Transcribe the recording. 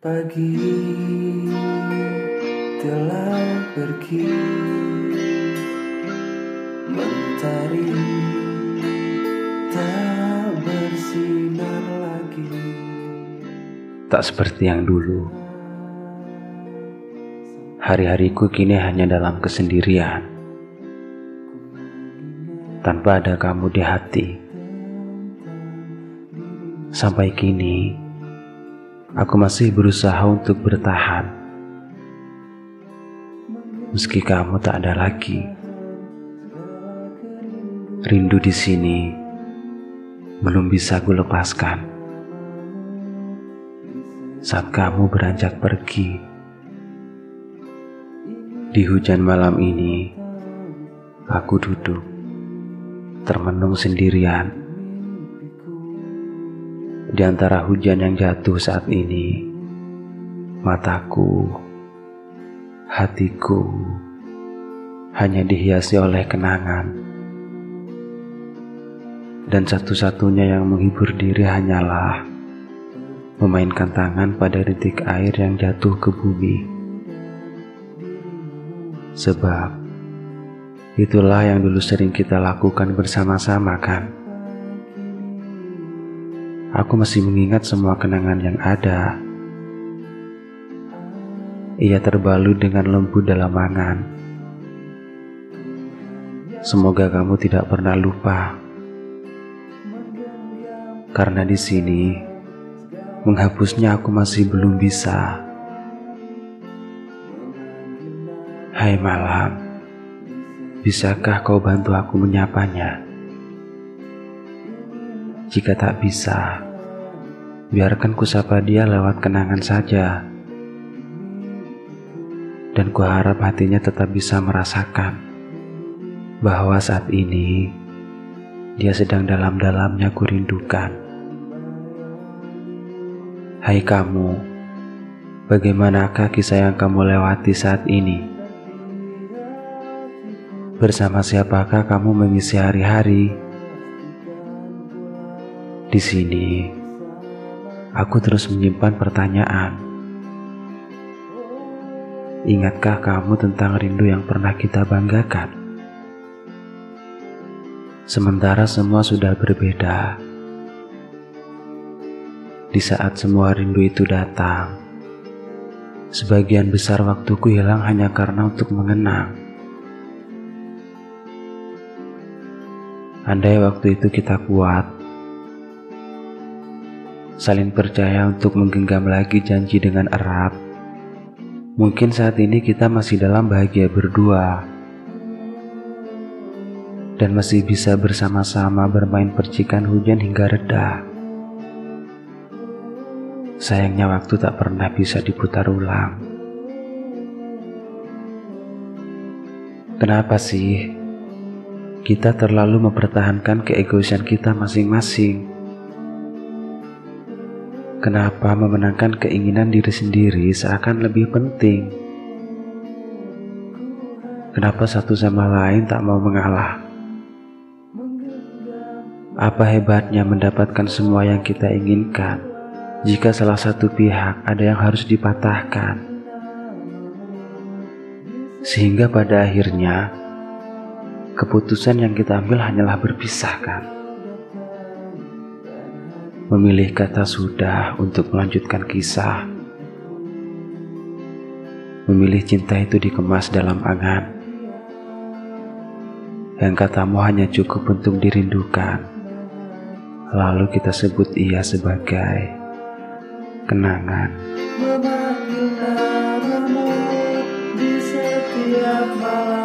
Pagi telah pergi Mentari tak bersinar lagi. Tak seperti yang dulu. Hari-hariku kini hanya dalam kesendirian. Tanpa ada kamu di hati. Sampai kini Aku masih berusaha untuk bertahan. Meski kamu tak ada lagi. Rindu di sini belum bisa ku lepaskan. Saat kamu beranjak pergi di hujan malam ini, aku duduk termenung sendirian di antara hujan yang jatuh saat ini, mataku, hatiku hanya dihiasi oleh kenangan. Dan satu-satunya yang menghibur diri hanyalah memainkan tangan pada rintik air yang jatuh ke bumi. Sebab itulah yang dulu sering kita lakukan bersama-sama kan? Aku masih mengingat semua kenangan yang ada. Ia terbalut dengan lembut dalam angan. Semoga kamu tidak pernah lupa. Karena di sini menghapusnya aku masih belum bisa. Hai malam, bisakah kau bantu aku menyapanya? Jika tak bisa, biarkan ku sapa dia lewat kenangan saja. Dan ku harap hatinya tetap bisa merasakan bahwa saat ini dia sedang dalam-dalamnya kurindukan. Hai kamu, bagaimanakah kisah yang kamu lewati saat ini? Bersama siapakah kamu mengisi hari-hari? Di sini, aku terus menyimpan pertanyaan. Ingatkah kamu tentang rindu yang pernah kita banggakan? Sementara semua sudah berbeda. Di saat semua rindu itu datang, sebagian besar waktuku hilang hanya karena untuk mengenang. Andai waktu itu kita kuat, saling percaya untuk menggenggam lagi janji dengan erat. Mungkin saat ini kita masih dalam bahagia berdua dan masih bisa bersama-sama bermain percikan hujan hingga reda. Sayangnya waktu tak pernah bisa diputar ulang. Kenapa sih kita terlalu mempertahankan keegoisan kita masing-masing? Kenapa memenangkan keinginan diri sendiri seakan lebih penting? Kenapa satu sama lain tak mau mengalah? Apa hebatnya mendapatkan semua yang kita inginkan jika salah satu pihak ada yang harus dipatahkan? Sehingga pada akhirnya keputusan yang kita ambil hanyalah berpisah kan? Memilih kata sudah untuk melanjutkan kisah. Memilih cinta itu dikemas dalam angan. Yang katamu hanya cukup untuk dirindukan. Lalu kita sebut ia sebagai kenangan. di setiap malam